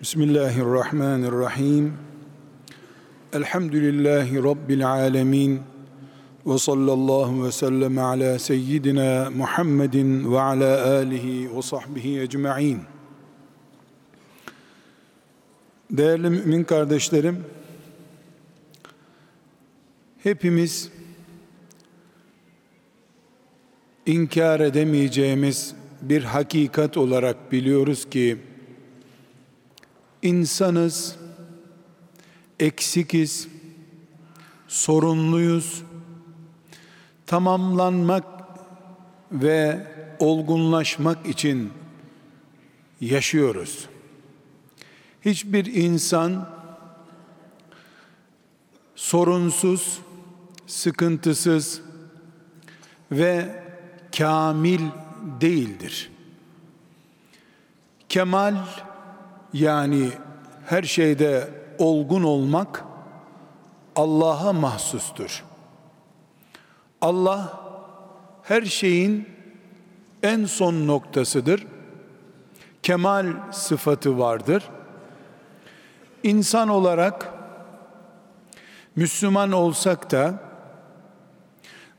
Bismillahirrahmanirrahim. Elhamdülillahi Rabbil alemin. Ve sallallahu ve sellem ala seyyidina Muhammedin ve ala alihi ve sahbihi ecma'in. Değerli mümin kardeşlerim, hepimiz inkar edemeyeceğimiz bir hakikat olarak biliyoruz ki insanız, eksikiz, sorunluyuz. Tamamlanmak ve olgunlaşmak için yaşıyoruz. Hiçbir insan sorunsuz, sıkıntısız ve kamil değildir. Kemal yani her şeyde olgun olmak Allah'a mahsustur. Allah her şeyin en son noktasıdır. Kemal sıfatı vardır. İnsan olarak Müslüman olsak da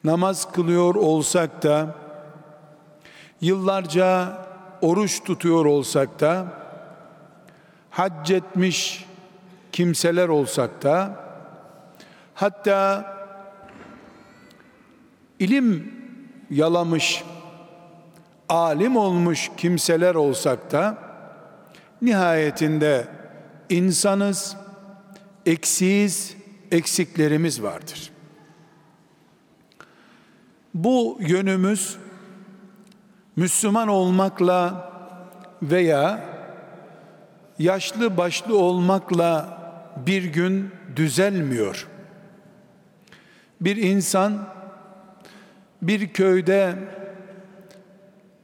namaz kılıyor olsak da yıllarca oruç tutuyor olsak da hac etmiş kimseler olsak da hatta ilim yalamış alim olmuş kimseler olsak da nihayetinde insanız eksiyiz eksiklerimiz vardır. Bu yönümüz Müslüman olmakla veya yaşlı başlı olmakla bir gün düzelmiyor. Bir insan bir köyde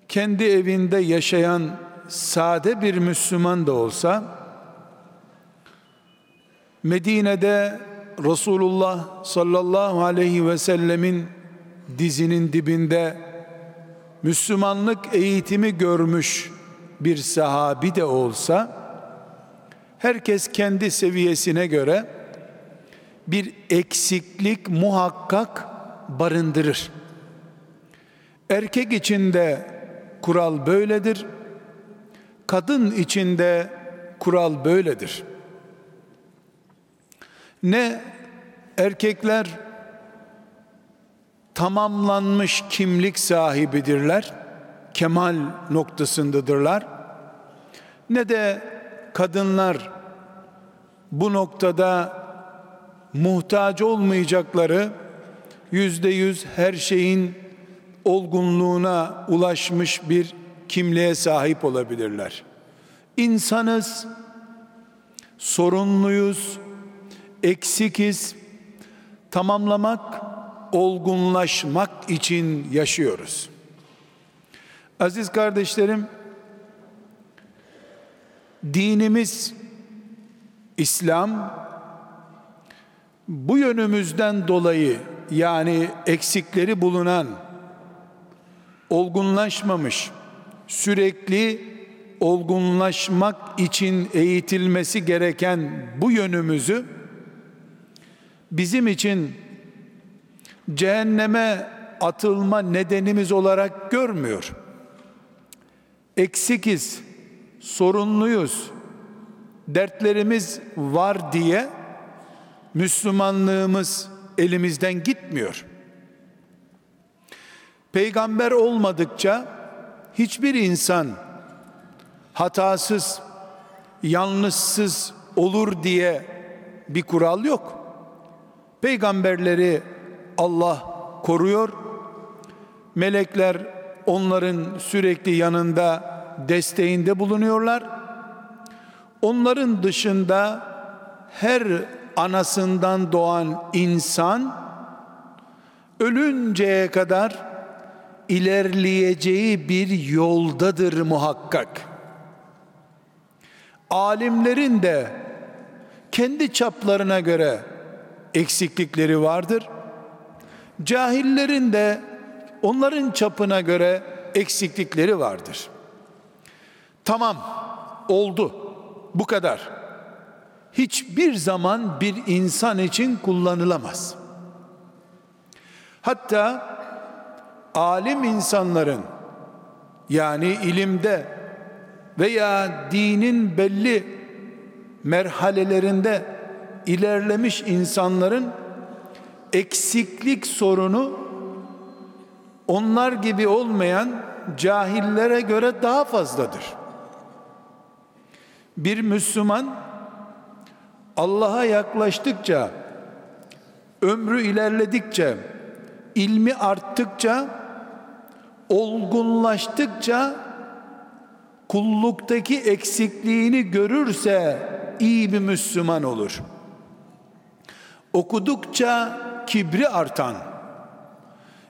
kendi evinde yaşayan sade bir Müslüman da olsa Medine'de Resulullah sallallahu aleyhi ve sellemin dizinin dibinde Müslümanlık eğitimi görmüş bir sahabi de olsa herkes kendi seviyesine göre bir eksiklik muhakkak barındırır. Erkek içinde kural böyledir. Kadın içinde kural böyledir. Ne erkekler tamamlanmış kimlik sahibidirler, kemal noktasındadırlar. Ne de kadınlar bu noktada muhtaç olmayacakları yüzde yüz her şeyin olgunluğuna ulaşmış bir kimliğe sahip olabilirler. İnsanız, sorunluyuz, eksikiz, tamamlamak, olgunlaşmak için yaşıyoruz. Aziz kardeşlerim, dinimiz İslam bu yönümüzden dolayı yani eksikleri bulunan olgunlaşmamış sürekli olgunlaşmak için eğitilmesi gereken bu yönümüzü bizim için cehenneme atılma nedenimiz olarak görmüyor. Eksikiz, sorunluyuz, dertlerimiz var diye Müslümanlığımız elimizden gitmiyor. Peygamber olmadıkça hiçbir insan hatasız, yanlışsız olur diye bir kural yok. Peygamberleri Allah koruyor. Melekler onların sürekli yanında desteğinde bulunuyorlar. Onların dışında her anasından doğan insan ölünceye kadar ilerleyeceği bir yoldadır muhakkak. Alimlerin de kendi çaplarına göre eksiklikleri vardır. Cahillerin de onların çapına göre eksiklikleri vardır. Tamam oldu. bu kadar. Hiçbir zaman bir insan için kullanılamaz. Hatta alim insanların yani ilimde veya dinin belli merhalelerinde ilerlemiş insanların eksiklik sorunu onlar gibi olmayan cahillere göre daha fazladır. Bir Müslüman Allah'a yaklaştıkça, ömrü ilerledikçe, ilmi arttıkça, olgunlaştıkça kulluktaki eksikliğini görürse iyi bir Müslüman olur. Okudukça kibri artan,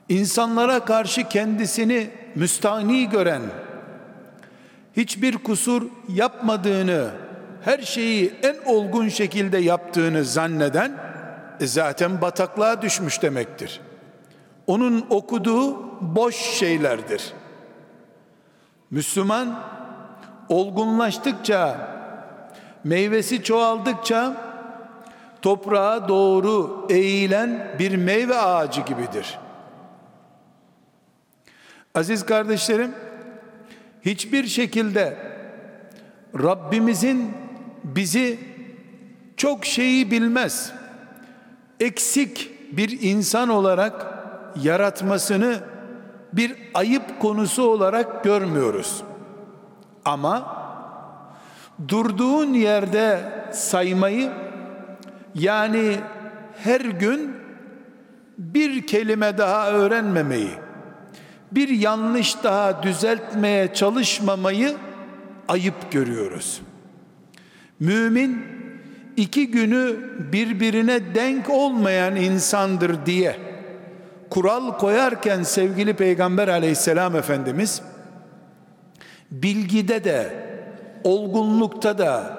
insanlara karşı kendisini müstahni gören, hiçbir kusur yapmadığını, her şeyi en olgun şekilde yaptığını zanneden e zaten bataklığa düşmüş demektir. Onun okuduğu boş şeylerdir. Müslüman olgunlaştıkça, meyvesi çoğaldıkça toprağa doğru eğilen bir meyve ağacı gibidir. Aziz kardeşlerim, hiçbir şekilde Rabbimizin bizi çok şeyi bilmez, eksik bir insan olarak yaratmasını bir ayıp konusu olarak görmüyoruz. Ama durduğun yerde saymayı yani her gün bir kelime daha öğrenmemeyi, bir yanlış daha düzeltmeye çalışmamayı ayıp görüyoruz. Mümin iki günü birbirine denk olmayan insandır diye kural koyarken sevgili Peygamber aleyhisselam Efendimiz bilgide de olgunlukta da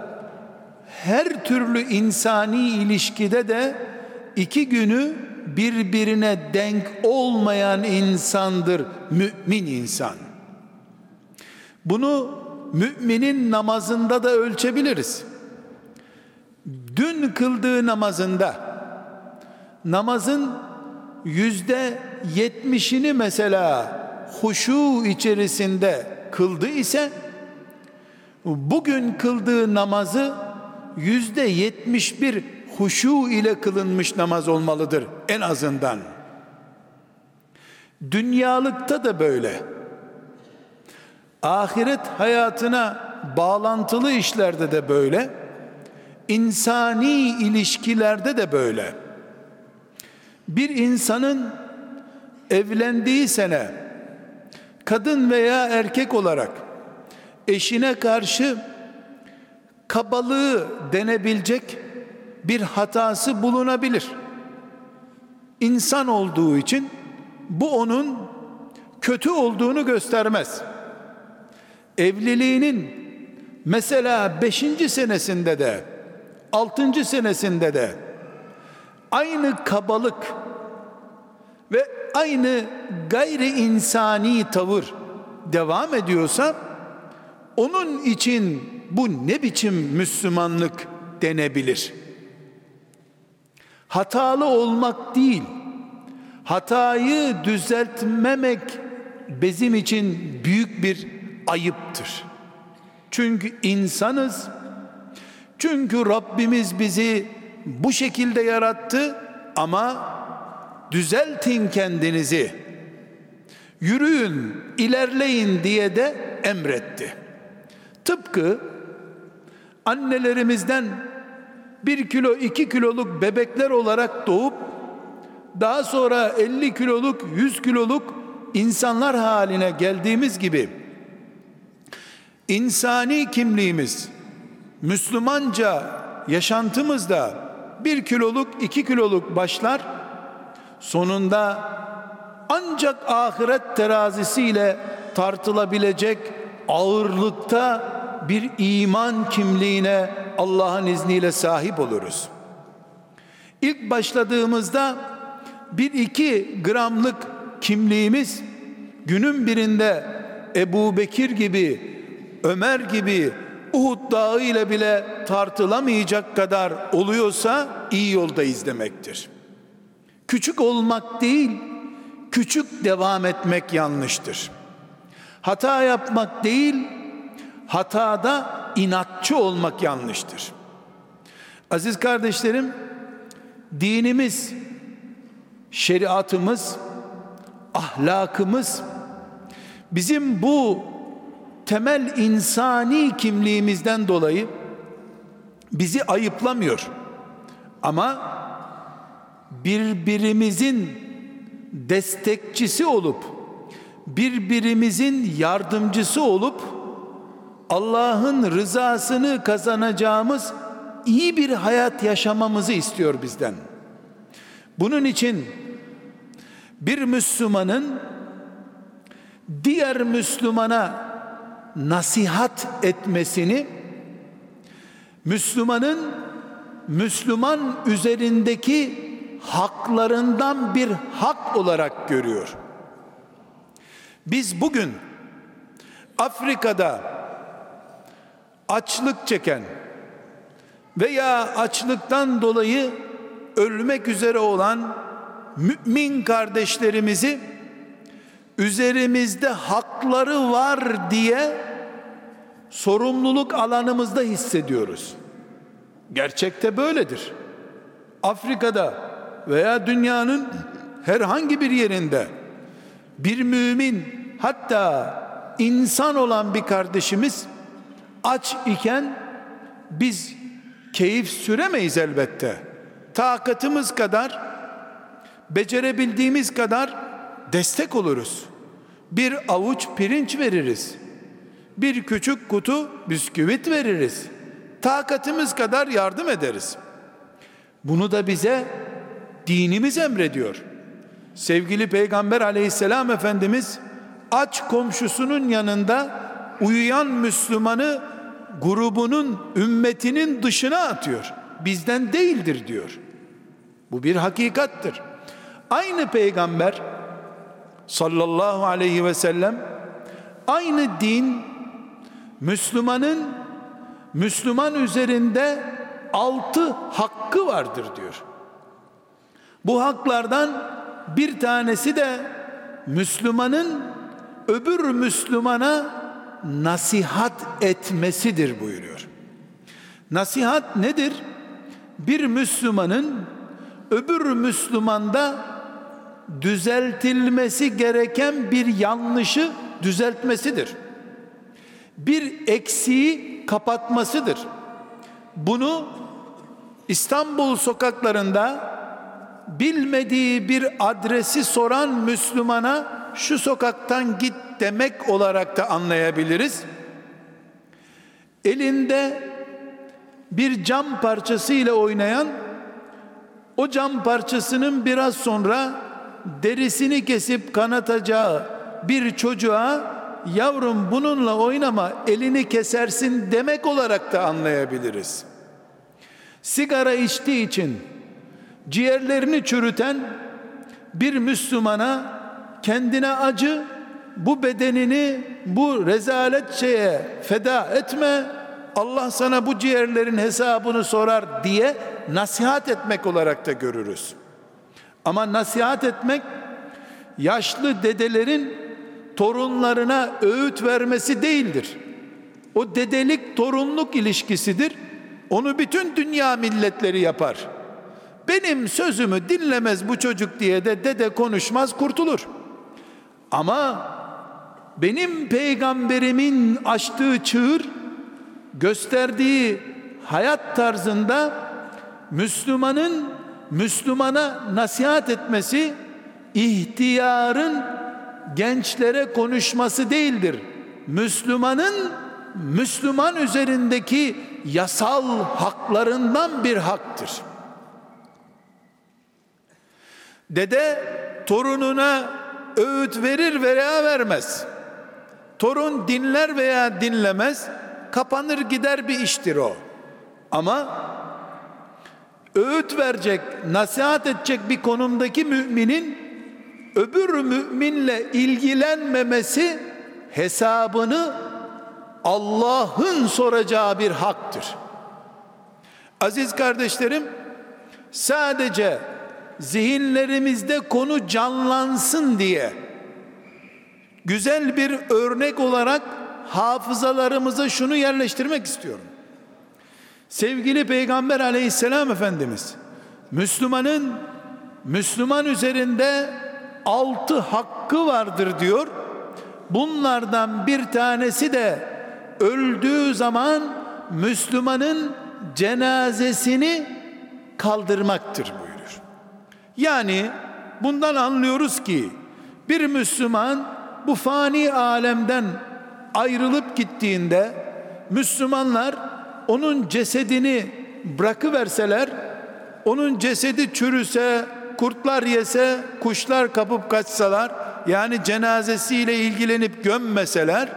her türlü insani ilişkide de iki günü birbirine denk olmayan insandır mümin insan. Bunu müminin namazında da ölçebiliriz. Dün kıldığı namazında namazın yüzde yetmişini mesela huşu içerisinde kıldı ise bugün kıldığı namazı yüzde yetmiş bir huşu ile kılınmış namaz olmalıdır en azından. Dünyalıkta da böyle. Ahiret hayatına bağlantılı işlerde de böyle. İnsani ilişkilerde de böyle. Bir insanın evlendiği sene kadın veya erkek olarak eşine karşı kabalığı denebilecek bir hatası bulunabilir. İnsan olduğu için bu onun kötü olduğunu göstermez. Evliliğinin mesela beşinci senesinde de altıncı senesinde de aynı kabalık ve aynı gayri insani tavır devam ediyorsa onun için bu ne biçim Müslümanlık denebilir. Hatalı olmak değil, hatayı düzeltmemek bizim için büyük bir ayıptır. Çünkü insanız. Çünkü Rabbimiz bizi bu şekilde yarattı ama düzeltin kendinizi. Yürüyün, ilerleyin diye de emretti. Tıpkı annelerimizden bir kilo iki kiloluk bebekler olarak doğup daha sonra 50 kiloluk 100 kiloluk insanlar haline geldiğimiz gibi insani kimliğimiz Müslümanca yaşantımızda bir kiloluk iki kiloluk başlar sonunda ancak ahiret terazisiyle tartılabilecek ağırlıkta bir iman kimliğine Allah'ın izniyle sahip oluruz. İlk başladığımızda bir iki gramlık kimliğimiz günün birinde Ebu Bekir gibi, Ömer gibi, Uhud dağı ile bile tartılamayacak kadar oluyorsa iyi yoldayız demektir. Küçük olmak değil, küçük devam etmek yanlıştır. Hata yapmak değil, hatada inatçı olmak yanlıştır. Aziz kardeşlerim, dinimiz, şeriatımız, ahlakımız bizim bu temel insani kimliğimizden dolayı bizi ayıplamıyor. Ama birbirimizin destekçisi olup birbirimizin yardımcısı olup Allah'ın rızasını kazanacağımız iyi bir hayat yaşamamızı istiyor bizden. Bunun için bir Müslümanın diğer Müslümana nasihat etmesini Müslümanın Müslüman üzerindeki haklarından bir hak olarak görüyor. Biz bugün Afrika'da açlık çeken veya açlıktan dolayı ölmek üzere olan mümin kardeşlerimizi üzerimizde hakları var diye sorumluluk alanımızda hissediyoruz. Gerçekte böyledir. Afrika'da veya dünyanın herhangi bir yerinde bir mümin hatta insan olan bir kardeşimiz aç iken biz keyif süremeyiz elbette. Takatımız kadar becerebildiğimiz kadar destek oluruz. Bir avuç pirinç veririz. Bir küçük kutu bisküvit veririz. Takatımız kadar yardım ederiz. Bunu da bize dinimiz emrediyor. Sevgili Peygamber aleyhisselam Efendimiz aç komşusunun yanında uyuyan Müslümanı grubunun ümmetinin dışına atıyor. Bizden değildir diyor. Bu bir hakikattır. Aynı peygamber sallallahu aleyhi ve sellem aynı din Müslümanın Müslüman üzerinde altı hakkı vardır diyor. Bu haklardan bir tanesi de Müslümanın öbür Müslümana nasihat etmesidir buyuruyor. Nasihat nedir? Bir Müslümanın öbür Müslümanda düzeltilmesi gereken bir yanlışı düzeltmesidir. Bir eksiği kapatmasıdır. Bunu İstanbul sokaklarında bilmediği bir adresi soran Müslümana şu sokaktan git demek olarak da anlayabiliriz. Elinde bir cam parçası ile oynayan o cam parçasının biraz sonra derisini kesip kanatacağı bir çocuğa yavrum bununla oynama elini kesersin demek olarak da anlayabiliriz. Sigara içtiği için ciğerlerini çürüten bir Müslümana kendine acı bu bedenini bu rezalet şeye feda etme Allah sana bu ciğerlerin hesabını sorar diye nasihat etmek olarak da görürüz. Ama nasihat etmek yaşlı dedelerin torunlarına öğüt vermesi değildir. O dedelik torunluk ilişkisidir. Onu bütün dünya milletleri yapar. Benim sözümü dinlemez bu çocuk diye de dede konuşmaz kurtulur. Ama benim peygamberimin açtığı çığır gösterdiği hayat tarzında Müslümanın Müslümana nasihat etmesi ihtiyarın gençlere konuşması değildir. Müslümanın Müslüman üzerindeki yasal haklarından bir haktır. Dede torununa öğüt verir veya vermez. Torun dinler veya dinlemez. Kapanır gider bir iştir o. Ama öğüt verecek, nasihat edecek bir konumdaki müminin öbür müminle ilgilenmemesi hesabını Allah'ın soracağı bir haktır. Aziz kardeşlerim, sadece zihinlerimizde konu canlansın diye güzel bir örnek olarak hafızalarımıza şunu yerleştirmek istiyorum. Sevgili Peygamber aleyhisselam Efendimiz Müslümanın Müslüman üzerinde altı hakkı vardır diyor. Bunlardan bir tanesi de öldüğü zaman Müslümanın cenazesini kaldırmaktır buyurur. Yani bundan anlıyoruz ki bir Müslüman bu fani alemden ayrılıp gittiğinde Müslümanlar onun cesedini bırakıverseler onun cesedi çürüse kurtlar yese kuşlar kapıp kaçsalar yani cenazesiyle ilgilenip gömmeseler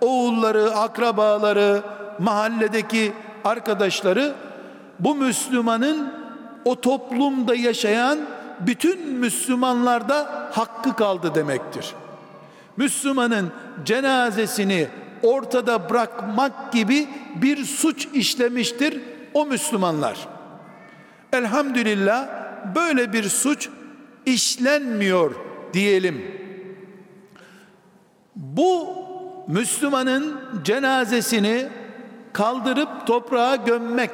oğulları akrabaları mahalledeki arkadaşları bu Müslümanın o toplumda yaşayan bütün Müslümanlarda hakkı kaldı demektir. Müslümanın cenazesini ortada bırakmak gibi bir suç işlemiştir o Müslümanlar. Elhamdülillah böyle bir suç işlenmiyor diyelim. Bu Müslümanın cenazesini kaldırıp toprağa gömmek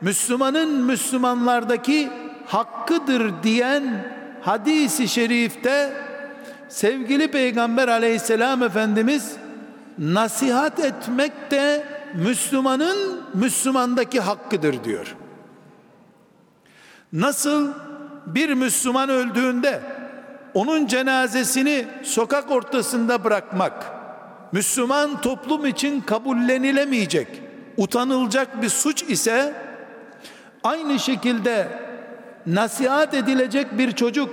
Müslümanın Müslümanlardaki hakkıdır diyen hadisi şerifte sevgili Peygamber aleyhisselam Efendimiz nasihat etmek de Müslümanın Müslümandaki hakkıdır diyor. Nasıl bir Müslüman öldüğünde onun cenazesini sokak ortasında bırakmak Müslüman toplum için kabullenilemeyecek, utanılacak bir suç ise aynı şekilde nasihat edilecek bir çocuk,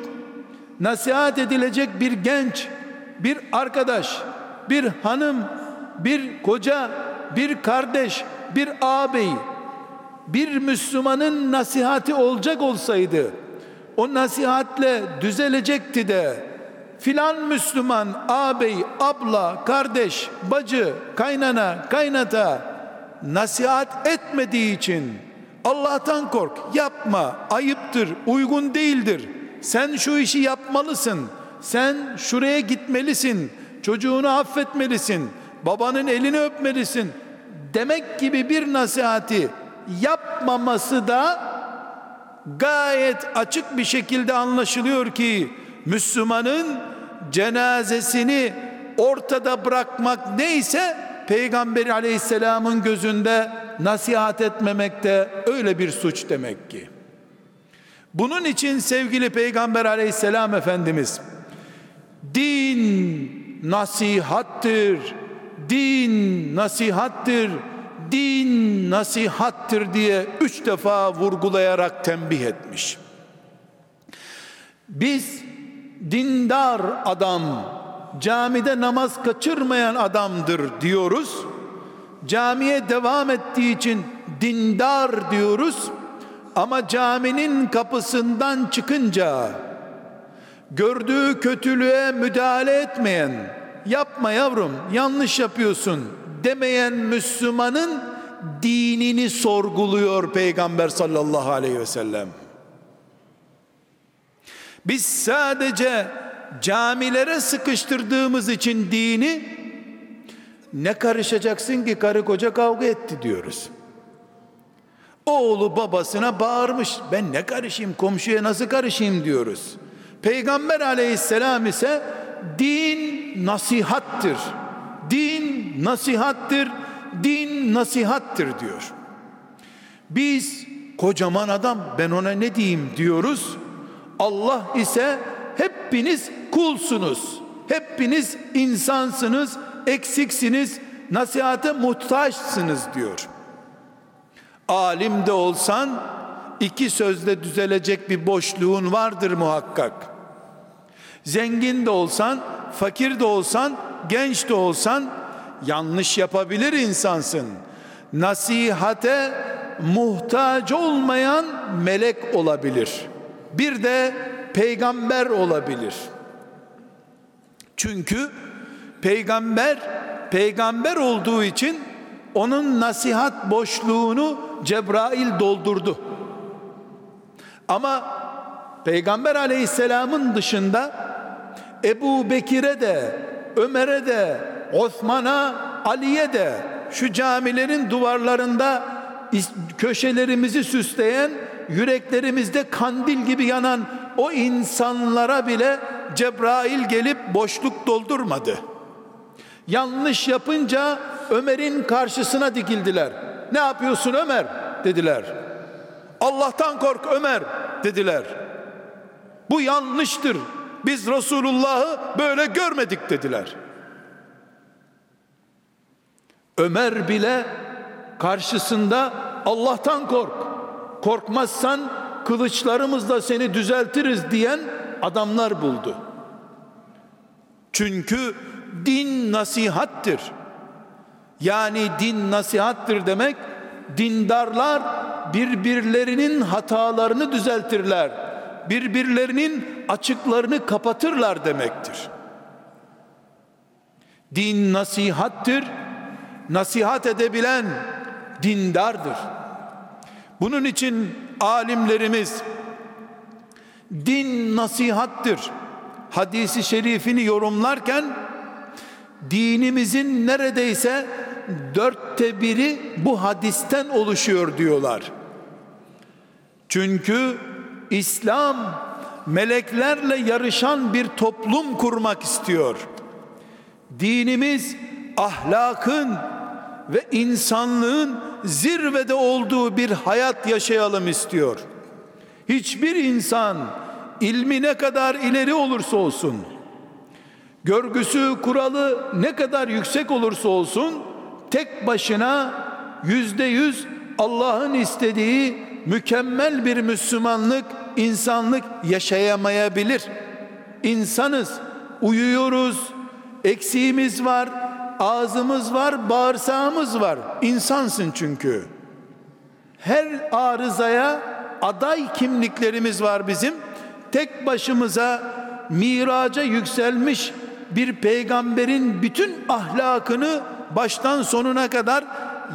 nasihat edilecek bir genç, bir arkadaş, bir hanım, bir koca, bir kardeş, bir ağabey bir Müslümanın nasihati olacak olsaydı o nasihatle düzelecekti de filan Müslüman ağabey, abla, kardeş, bacı, kaynana, kaynata nasihat etmediği için Allah'tan kork, yapma, ayıptır, uygun değildir. Sen şu işi yapmalısın. Sen şuraya gitmelisin. Çocuğunu affetmelisin. Babanın elini öpmelisin. Demek gibi bir nasihati yapmaması da gayet açık bir şekilde anlaşılıyor ki Müslümanın cenazesini ortada bırakmak neyse Peygamber aleyhisselamın gözünde nasihat etmemek de öyle bir suç demek ki. Bunun için sevgili Peygamber aleyhisselam Efendimiz din nasihattır, din nasihattır din nasihattır diye üç defa vurgulayarak tembih etmiş. Biz dindar adam, camide namaz kaçırmayan adamdır diyoruz. Camiye devam ettiği için dindar diyoruz. Ama caminin kapısından çıkınca gördüğü kötülüğe müdahale etmeyen, yapma yavrum yanlış yapıyorsun demeyen Müslümanın dinini sorguluyor Peygamber sallallahu aleyhi ve sellem. Biz sadece camilere sıkıştırdığımız için dini ne karışacaksın ki karı koca kavga etti diyoruz. Oğlu babasına bağırmış. Ben ne karışayım komşuya nasıl karışayım diyoruz. Peygamber aleyhisselam ise din nasihattır din nasihattır, din nasihattır diyor. Biz kocaman adam ben ona ne diyeyim diyoruz. Allah ise hepiniz kulsunuz. Hepiniz insansınız, eksiksiniz, nasihate muhtaçsınız diyor. Alim de olsan iki sözle düzelecek bir boşluğun vardır muhakkak. Zengin de olsan, fakir de olsan genç de olsan yanlış yapabilir insansın. Nasihate muhtaç olmayan melek olabilir. Bir de peygamber olabilir. Çünkü peygamber peygamber olduğu için onun nasihat boşluğunu Cebrail doldurdu. Ama Peygamber aleyhisselamın dışında Ebu Bekir'e de Ömer'e de Osman'a Ali'ye de şu camilerin duvarlarında köşelerimizi süsleyen yüreklerimizde kandil gibi yanan o insanlara bile Cebrail gelip boşluk doldurmadı. Yanlış yapınca Ömer'in karşısına dikildiler. Ne yapıyorsun Ömer? dediler. Allah'tan kork Ömer dediler. Bu yanlıştır. Biz Resulullah'ı böyle görmedik dediler. Ömer bile karşısında Allah'tan kork. Korkmazsan kılıçlarımızla seni düzeltiriz diyen adamlar buldu. Çünkü din nasihattir. Yani din nasihattir demek dindarlar birbirlerinin hatalarını düzeltirler. Birbirlerinin açıklarını kapatırlar demektir. Din nasihattir. Nasihat edebilen dindardır. Bunun için alimlerimiz din nasihattir hadisi şerifini yorumlarken dinimizin neredeyse dörtte biri bu hadisten oluşuyor diyorlar. Çünkü İslam meleklerle yarışan bir toplum kurmak istiyor. Dinimiz ahlakın ve insanlığın zirvede olduğu bir hayat yaşayalım istiyor. Hiçbir insan ilmi ne kadar ileri olursa olsun, görgüsü, kuralı ne kadar yüksek olursa olsun, tek başına yüzde yüz Allah'ın istediği mükemmel bir Müslümanlık, insanlık yaşayamayabilir. İnsanız, uyuyoruz, eksiğimiz var, ağzımız var, bağırsağımız var. İnsansın çünkü. Her arızaya aday kimliklerimiz var bizim. Tek başımıza miraca yükselmiş bir peygamberin bütün ahlakını baştan sonuna kadar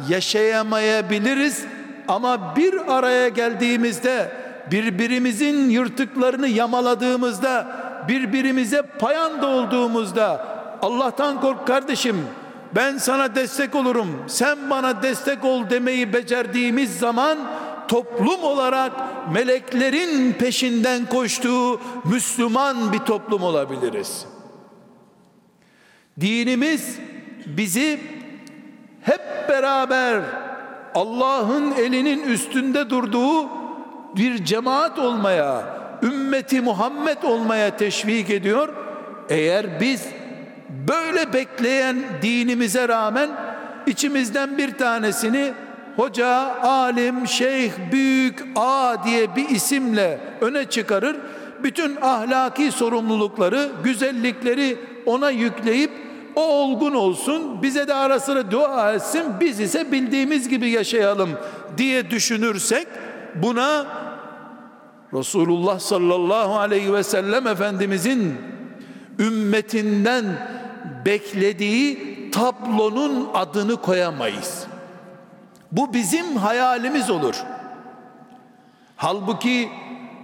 yaşayamayabiliriz ama bir araya geldiğimizde birbirimizin yırtıklarını yamaladığımızda birbirimize payanda olduğumuzda Allah'tan kork kardeşim ben sana destek olurum sen bana destek ol demeyi becerdiğimiz zaman toplum olarak meleklerin peşinden koştuğu Müslüman bir toplum olabiliriz. Dinimiz bizi hep beraber Allah'ın elinin üstünde durduğu bir cemaat olmaya, ümmeti Muhammed olmaya teşvik ediyor. Eğer biz böyle bekleyen dinimize rağmen içimizden bir tanesini hoca, alim, şeyh, büyük, a diye bir isimle öne çıkarır. Bütün ahlaki sorumlulukları, güzellikleri ona yükleyip o olgun olsun, bize de ara sıra dua etsin, biz ise bildiğimiz gibi yaşayalım diye düşünürsek buna Resulullah sallallahu aleyhi ve sellem Efendimizin ümmetinden beklediği tablonun adını koyamayız. Bu bizim hayalimiz olur. Halbuki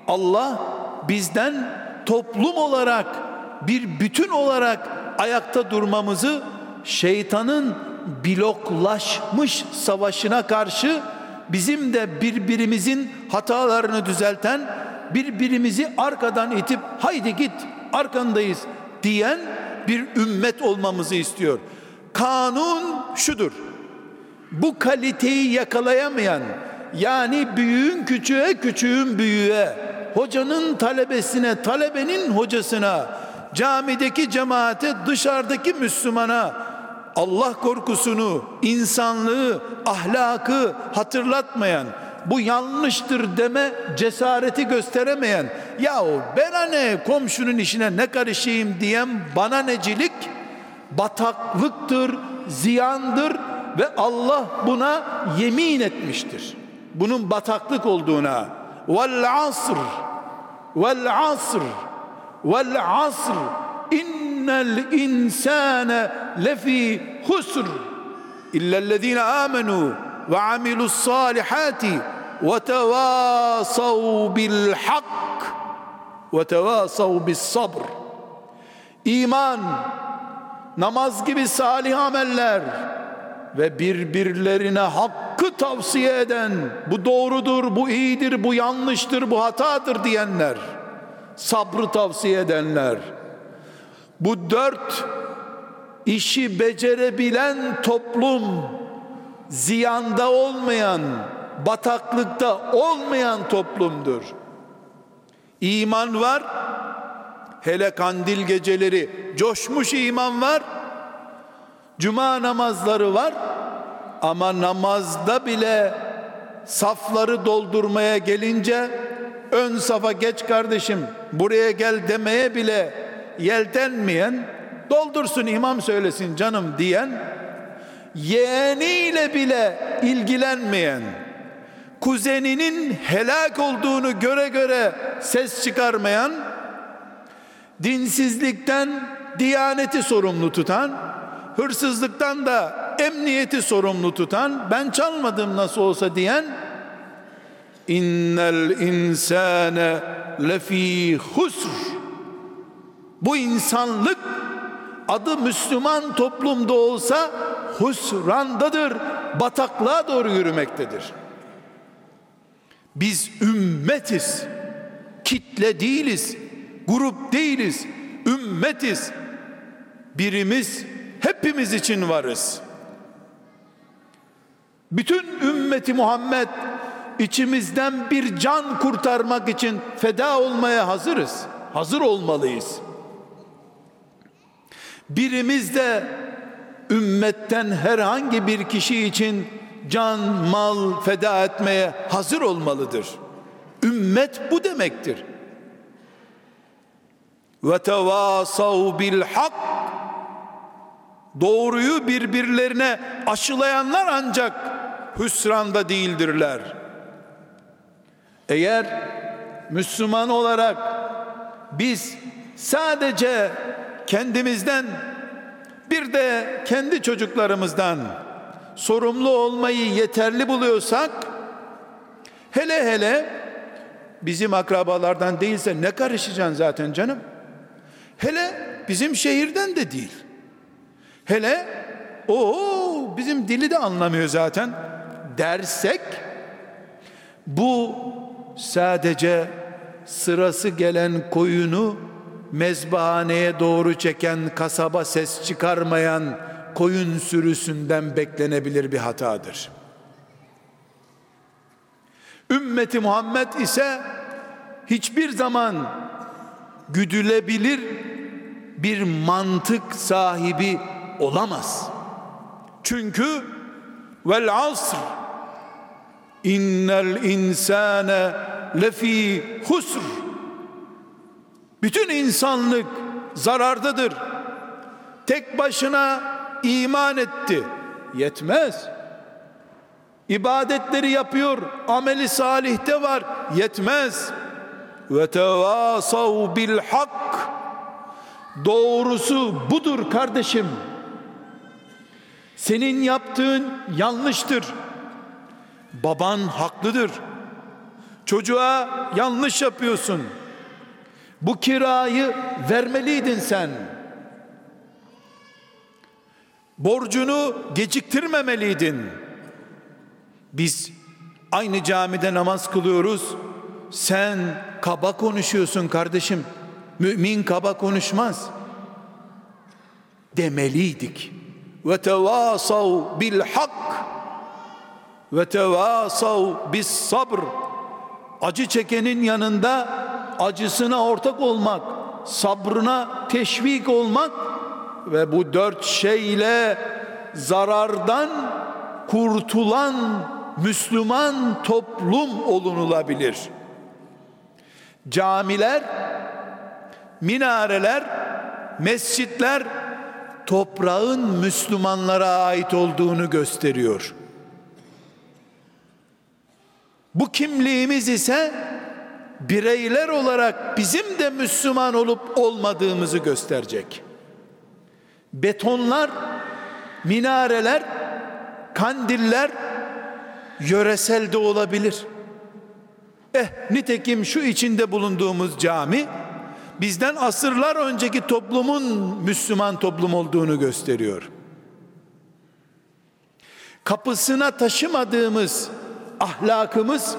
Allah bizden toplum olarak bir bütün olarak ayakta durmamızı şeytanın bloklaşmış savaşına karşı bizim de birbirimizin hatalarını düzelten birbirimizi arkadan itip haydi git arkandayız diyen bir ümmet olmamızı istiyor. Kanun şudur bu kaliteyi yakalayamayan yani büyüğün küçüğe küçüğün büyüğe hocanın talebesine talebenin hocasına camideki cemaate dışarıdaki Müslümana Allah korkusunu insanlığı ahlakı hatırlatmayan bu yanlıştır deme cesareti gösteremeyen yahu ben ne komşunun işine ne karışayım diyen bana necilik bataklıktır ziyandır ve Allah buna yemin etmiştir. Bunun bataklık olduğuna. Vel asr vel asr vel asr innel insane lefi husr illellezine amenu ve amilus salihati ve tevasav bil hak ve tevasav bis sabr. İman namaz gibi salih ameller ve birbirlerine hakkı tavsiye eden bu doğrudur, bu iyidir, bu yanlıştır, bu hatadır diyenler sabrı tavsiye edenler bu dört işi becerebilen toplum ziyanda olmayan bataklıkta olmayan toplumdur. İman var hele kandil geceleri coşmuş iman var cuma namazları var ama namazda bile safları doldurmaya gelince ön safa geç kardeşim buraya gel demeye bile yeltenmeyen doldursun imam söylesin canım diyen yeğeniyle bile ilgilenmeyen kuzeninin helak olduğunu göre göre ses çıkarmayan dinsizlikten diyaneti sorumlu tutan hırsızlıktan da emniyeti sorumlu tutan ben çalmadım nasıl olsa diyen innel insane lefi husr. Bu insanlık adı Müslüman toplumda olsa husrandadır bataklığa doğru yürümektedir biz ümmetiz kitle değiliz grup değiliz ümmetiz birimiz hepimiz için varız bütün ümmeti Muhammed içimizden bir can kurtarmak için feda olmaya hazırız. Hazır olmalıyız. Birimiz de ümmetten herhangi bir kişi için can, mal feda etmeye hazır olmalıdır. Ümmet bu demektir. Ve tevasav bil hak doğruyu birbirlerine aşılayanlar ancak hüsranda değildirler. Eğer Müslüman olarak biz sadece kendimizden bir de kendi çocuklarımızdan sorumlu olmayı yeterli buluyorsak hele hele bizim akrabalardan değilse ne karışacaksın zaten canım? Hele bizim şehirden de değil. Hele o bizim dili de anlamıyor zaten dersek bu sadece sırası gelen koyunu mezbahaneye doğru çeken kasaba ses çıkarmayan koyun sürüsünden beklenebilir bir hatadır. Ümmeti Muhammed ise hiçbir zaman güdülebilir bir mantık sahibi olamaz. Çünkü vel asr innel insane lefi husr bütün insanlık zarardadır. Tek başına iman etti. Yetmez. İbadetleri yapıyor. Ameli salihte var. Yetmez. Ve tevasav bil hak. Doğrusu budur kardeşim. Senin yaptığın yanlıştır. Baban haklıdır. Çocuğa yanlış yapıyorsun. Bu kirayı vermeliydin sen. Borcunu geciktirmemeliydin. Biz aynı camide namaz kılıyoruz. Sen kaba konuşuyorsun kardeşim. Mümin kaba konuşmaz. Demeliydik. Ve tevasav bil hak ve tevasav bis sabr. Acı çekenin yanında acısına ortak olmak, sabrına teşvik olmak ve bu dört şeyle zarardan kurtulan Müslüman toplum olunulabilir. Camiler, minareler, mescitler toprağın Müslümanlara ait olduğunu gösteriyor. Bu kimliğimiz ise bireyler olarak bizim de Müslüman olup olmadığımızı gösterecek. Betonlar, minareler, kandiller yöresel de olabilir. Eh nitekim şu içinde bulunduğumuz cami bizden asırlar önceki toplumun Müslüman toplum olduğunu gösteriyor. Kapısına taşımadığımız ahlakımız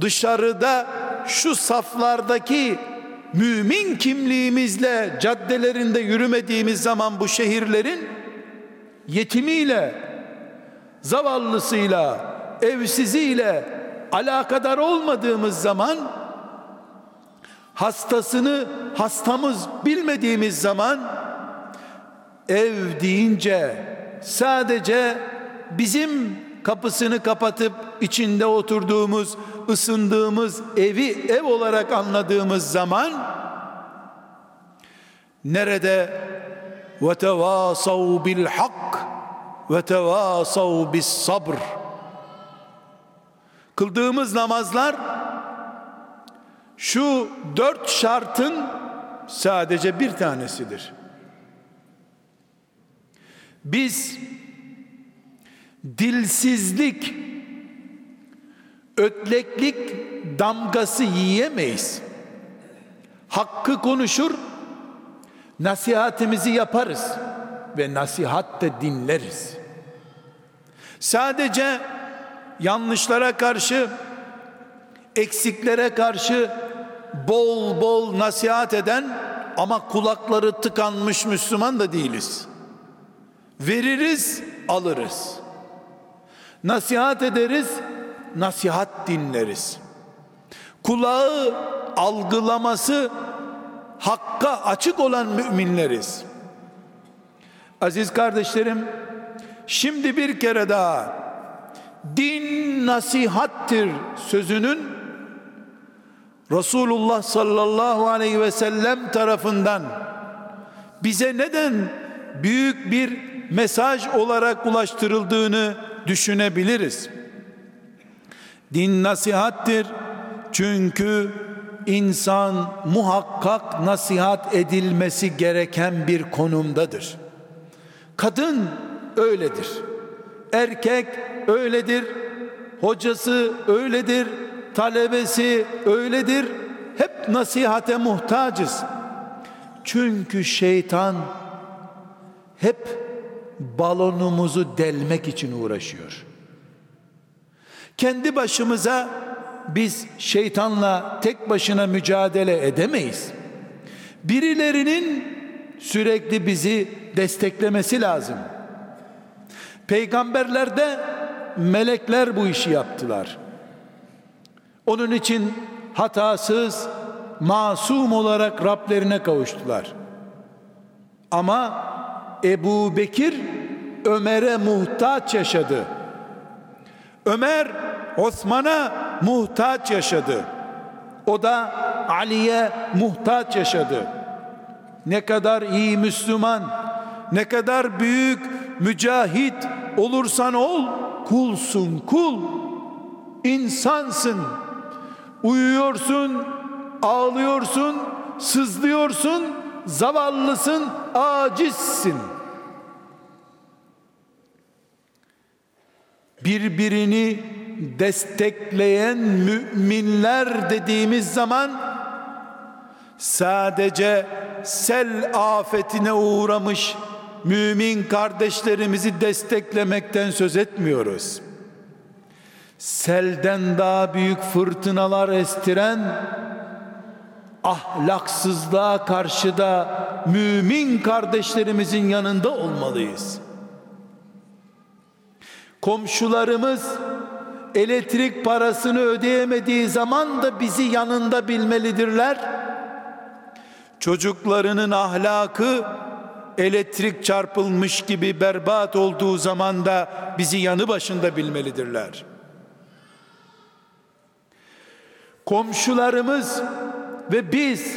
dışarıda şu saflardaki mümin kimliğimizle caddelerinde yürümediğimiz zaman bu şehirlerin yetimiyle, zavallısıyla, evsiziyle alakadar olmadığımız zaman hastasını hastamız bilmediğimiz zaman ev deyince sadece bizim kapısını kapatıp içinde oturduğumuz, ısındığımız evi ev olarak anladığımız zaman nerede ve tevasav bil hak ve tevasav bis sabr kıldığımız namazlar şu dört şartın sadece bir tanesidir. Biz dilsizlik, ötleklik damgası yiyemeyiz. Hakkı konuşur, nasihatimizi yaparız ve nasihat de dinleriz. Sadece yanlışlara karşı, eksiklere karşı bol bol nasihat eden ama kulakları tıkanmış Müslüman da değiliz. Veririz, alırız. Nasihat ederiz, nasihat dinleriz. Kulağı algılaması hakka açık olan müminleriz. Aziz kardeşlerim, şimdi bir kere daha din nasihattir sözünün Resulullah sallallahu aleyhi ve sellem tarafından bize neden büyük bir mesaj olarak ulaştırıldığını düşünebiliriz. Din nasihattir çünkü insan muhakkak nasihat edilmesi gereken bir konumdadır. Kadın öyledir. Erkek öyledir. Hocası öyledir. Talebesi öyledir. Hep nasihate muhtacız. Çünkü şeytan hep balonumuzu delmek için uğraşıyor. Kendi başımıza biz şeytanla tek başına mücadele edemeyiz. Birilerinin sürekli bizi desteklemesi lazım. Peygamberlerde melekler bu işi yaptılar. Onun için hatasız, masum olarak Rablerine kavuştular. Ama Ebu Bekir Ömer'e muhtaç yaşadı. Ömer Osman'a muhtaç yaşadı. O da Ali'ye muhtaç yaşadı. Ne kadar iyi Müslüman, ne kadar büyük mücahit olursan ol, kulsun kul, insansın. Uyuyorsun, ağlıyorsun, sızlıyorsun, zavallısın, acizsin. Birbirini destekleyen müminler dediğimiz zaman sadece sel afetine uğramış mümin kardeşlerimizi desteklemekten söz etmiyoruz. Selden daha büyük fırtınalar estiren ahlaksızlığa karşı da mümin kardeşlerimizin yanında olmalıyız. Komşularımız elektrik parasını ödeyemediği zaman da bizi yanında bilmelidirler. Çocuklarının ahlakı elektrik çarpılmış gibi berbat olduğu zaman da bizi yanı başında bilmelidirler. Komşularımız ve biz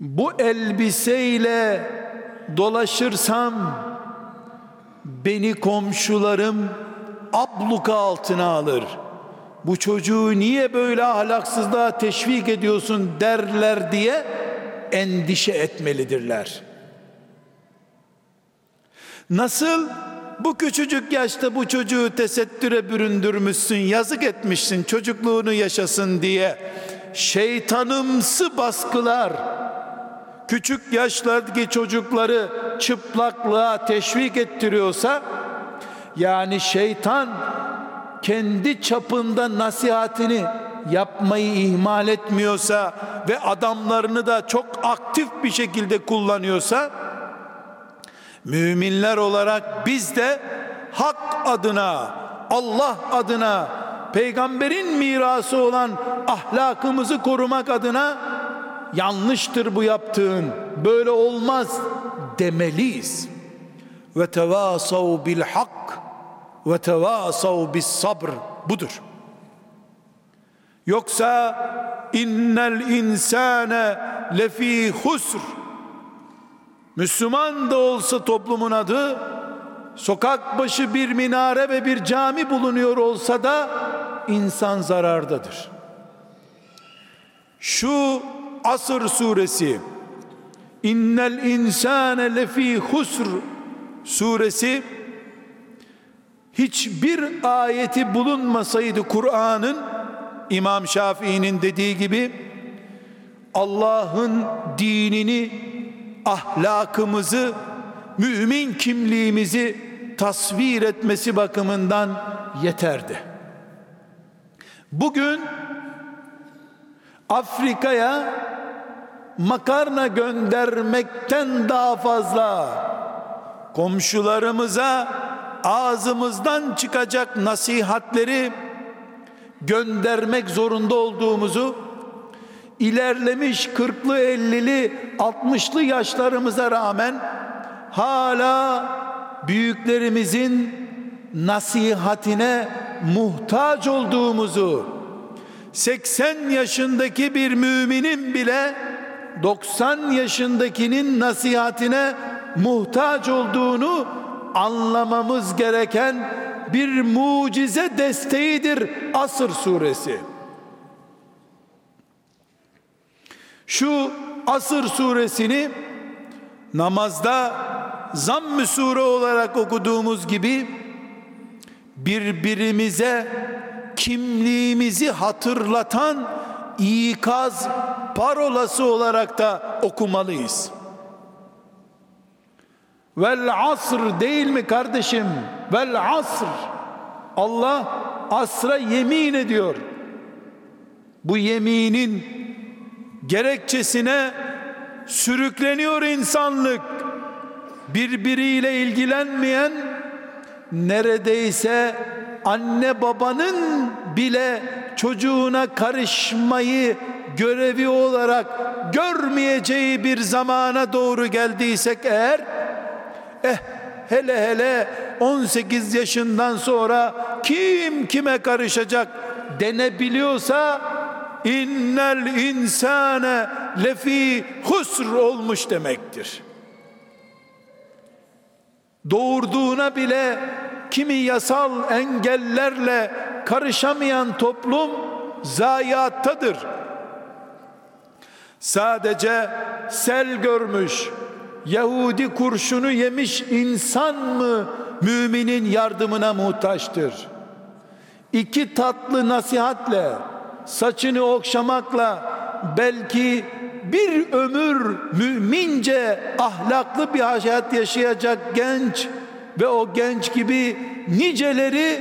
bu elbiseyle dolaşırsam beni komşularım abluka altına alır. bu çocuğu niye böyle ahlaksızlığa teşvik ediyorsun derler diye endişe etmelidirler. Nasıl bu küçücük yaşta bu çocuğu tesettüre büründürmüşsün, yazık etmişsin, çocukluğunu yaşasın diye şeytanımsı baskılar küçük yaşlardaki çocukları çıplaklığa teşvik ettiriyorsa yani şeytan kendi çapında nasihatini yapmayı ihmal etmiyorsa ve adamlarını da çok aktif bir şekilde kullanıyorsa müminler olarak biz de hak adına Allah adına peygamberin mirası olan ahlakımızı korumak adına yanlıştır bu yaptığın böyle olmaz demeliyiz. Ve tevasav bil hak ve tevasav bis sabr budur. Yoksa innel insane lefi husr. Müslüman da olsa toplumun adı sokak başı bir minare ve bir cami bulunuyor olsa da insan zarardadır. Şu Asır suresi İnnel insane lefi husr suresi hiçbir ayeti bulunmasaydı Kur'an'ın İmam Şafii'nin dediği gibi Allah'ın dinini, ahlakımızı, mümin kimliğimizi tasvir etmesi bakımından yeterdi. Bugün Afrika'ya makarna göndermekten daha fazla. Komşularımıza ağzımızdan çıkacak nasihatleri göndermek zorunda olduğumuzu ilerlemiş 40'lı 50'li 60'lı yaşlarımıza rağmen hala büyüklerimizin nasihatine muhtaç olduğumuzu 80 yaşındaki bir müminin bile 90 yaşındakinin nasihatine muhtaç olduğunu anlamamız gereken bir mucize desteğidir Asır suresi. Şu Asır suresini namazda zamm-ı sure olarak okuduğumuz gibi birbirimize kimliğimizi hatırlatan ikaz parolası olarak da okumalıyız. Vel asr değil mi kardeşim? Vel asr. Allah asra yemin ediyor. Bu yeminin gerekçesine sürükleniyor insanlık. Birbiriyle ilgilenmeyen neredeyse anne babanın bile çocuğuna karışmayı görevi olarak görmeyeceği bir zamana doğru geldiysek eğer eh hele hele 18 yaşından sonra kim kime karışacak denebiliyorsa innel insane lefi husr olmuş demektir. Doğurduğuna bile kimi yasal engellerle karışamayan toplum zayiattadır. Sadece sel görmüş, Yahudi kurşunu yemiş insan mı müminin yardımına muhtaçtır? İki tatlı nasihatle, saçını okşamakla belki bir ömür mümince ahlaklı bir hayat yaşayacak genç ve o genç gibi niceleri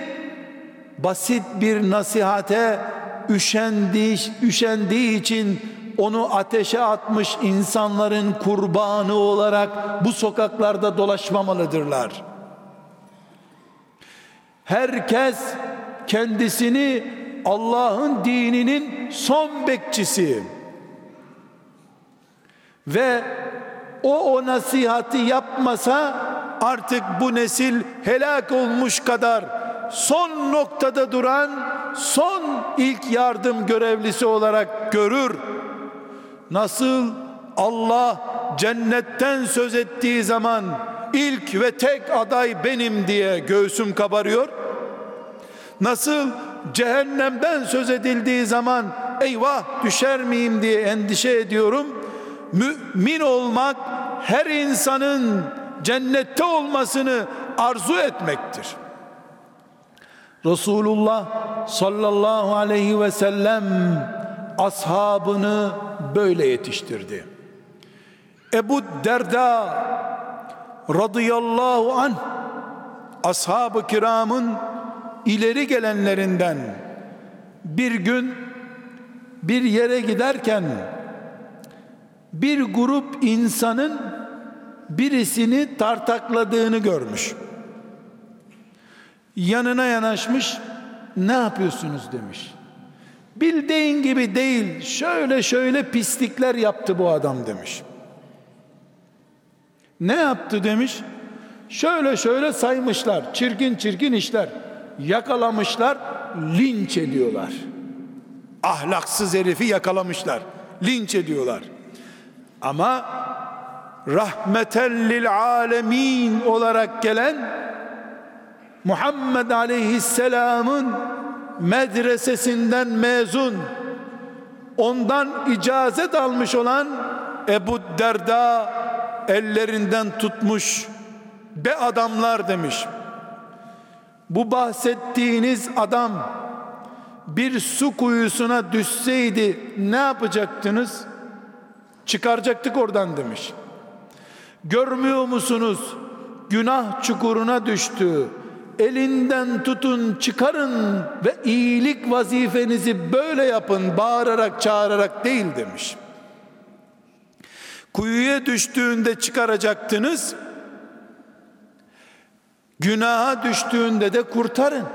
basit bir nasihate üşendiği, üşendiği için onu ateşe atmış insanların kurbanı olarak bu sokaklarda dolaşmamalıdırlar. Herkes kendisini Allah'ın dininin son bekçisi ve o o nasihati yapmasa artık bu nesil helak olmuş kadar son noktada duran son ilk yardım görevlisi olarak görür. Nasıl Allah cennetten söz ettiği zaman ilk ve tek aday benim diye göğsüm kabarıyor. Nasıl cehennemden söz edildiği zaman eyvah düşer miyim diye endişe ediyorum. Mümin olmak her insanın cennette olmasını arzu etmektir. Resulullah sallallahu aleyhi ve sellem ashabını böyle yetiştirdi. Ebu Derda radıyallahu an ashab-ı kiramın ileri gelenlerinden bir gün bir yere giderken bir grup insanın birisini tartakladığını görmüş. Yanına yanaşmış, ne yapıyorsunuz demiş. Bildiğin gibi değil, şöyle şöyle pislikler yaptı bu adam demiş. Ne yaptı demiş? Şöyle şöyle saymışlar, çirkin çirkin işler. Yakalamışlar, linç ediyorlar. Ahlaksız herifi yakalamışlar, linç ediyorlar. Ama rahmeten lil alemin olarak gelen Muhammed Aleyhisselam'ın medresesinden mezun ondan icazet almış olan Ebu Derda ellerinden tutmuş be adamlar demiş. Bu bahsettiğiniz adam bir su kuyusuna düşseydi ne yapacaktınız? Çıkaracaktık oradan demiş. Görmüyor musunuz? Günah çukuruna düştü. Elinden tutun, çıkarın ve iyilik vazifenizi böyle yapın, bağırarak, çağırarak değil demiş. Kuyuya düştüğünde çıkaracaktınız. Günaha düştüğünde de kurtarın.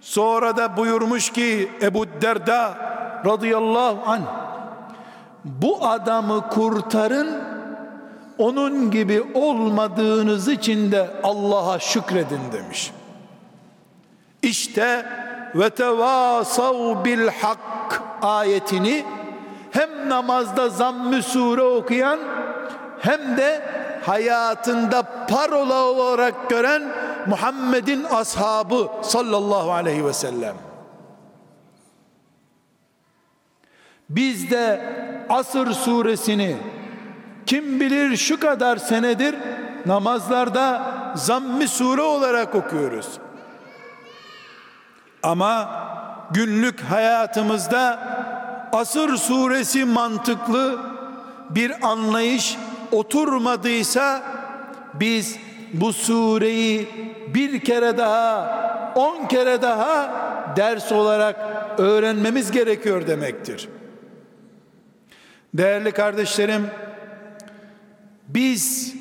Sonra da buyurmuş ki Ebu Derda radıyallahu anh bu adamı kurtarın onun gibi olmadığınız için de Allah'a şükredin demiş. İşte ve tevasav bil hak ayetini hem namazda zamm-ı sure okuyan hem de hayatında parola olarak gören Muhammed'in ashabı sallallahu aleyhi ve sellem. Biz de Asır suresini kim bilir şu kadar senedir namazlarda zammi sure olarak okuyoruz. Ama günlük hayatımızda Asır suresi mantıklı bir anlayış oturmadıysa biz bu sureyi bir kere daha on kere daha ders olarak öğrenmemiz gerekiyor demektir. Değerli kardeşlerim biz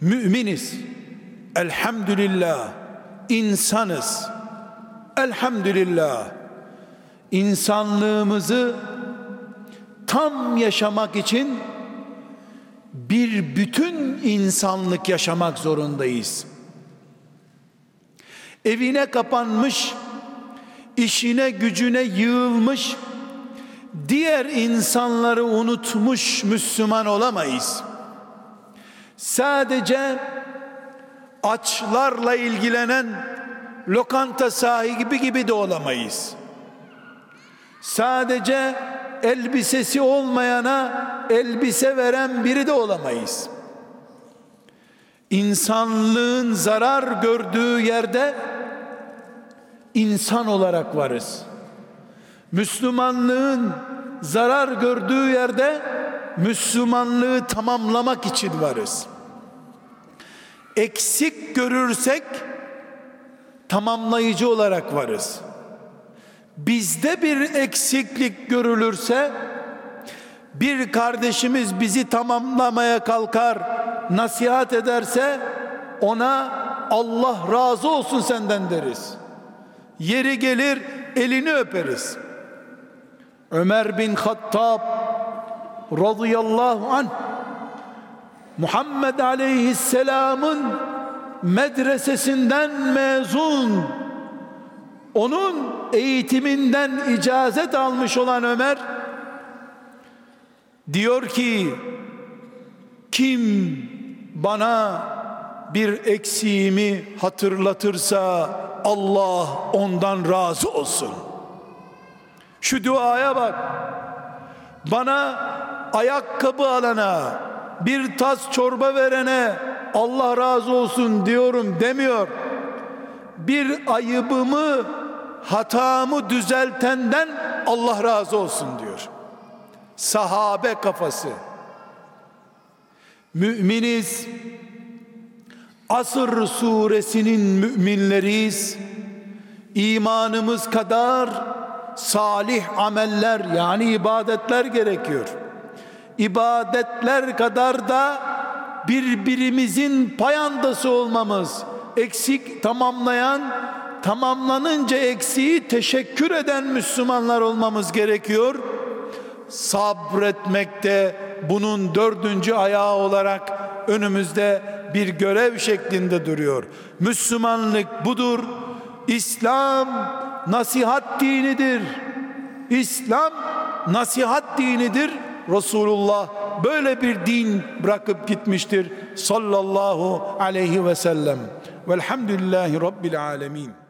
müminiz. Elhamdülillah insanız. Elhamdülillah insanlığımızı tam yaşamak için bir bütün insanlık yaşamak zorundayız. Evine kapanmış, işine gücüne yığılmış, diğer insanları unutmuş Müslüman olamayız. Sadece açlarla ilgilenen lokanta sahibi gibi de olamayız. Sadece elbisesi olmayana elbise veren biri de olamayız. İnsanlığın zarar gördüğü yerde insan olarak varız. Müslümanlığın zarar gördüğü yerde Müslümanlığı tamamlamak için varız. Eksik görürsek tamamlayıcı olarak varız. Bizde bir eksiklik görülürse bir kardeşimiz bizi tamamlamaya kalkar, nasihat ederse ona Allah razı olsun senden deriz. Yeri gelir elini öperiz. Ömer bin Hattab radıyallahu an Muhammed aleyhisselamın medresesinden mezun onun eğitiminden icazet almış olan Ömer diyor ki kim bana bir eksiğimi hatırlatırsa Allah ondan razı olsun. Şu duaya bak. Bana ayakkabı alana, bir tas çorba verene Allah razı olsun diyorum demiyor. Bir ayıbımı, hatamı düzeltenden Allah razı olsun diyor. Sahabe kafası. Müminiz. Asır suresinin müminleriyiz. İmanımız kadar salih ameller yani ibadetler gerekiyor. İbadetler kadar da birbirimizin payandası olmamız, eksik tamamlayan, tamamlanınca eksiği teşekkür eden Müslümanlar olmamız gerekiyor. Sabretmekte bunun dördüncü ayağı olarak önümüzde bir görev şeklinde duruyor. Müslümanlık budur. İslam nasihat dinidir. İslam nasihat dinidir. Resulullah böyle bir din bırakıp gitmiştir sallallahu aleyhi ve sellem. Velhamdülillahi Rabbil alemin.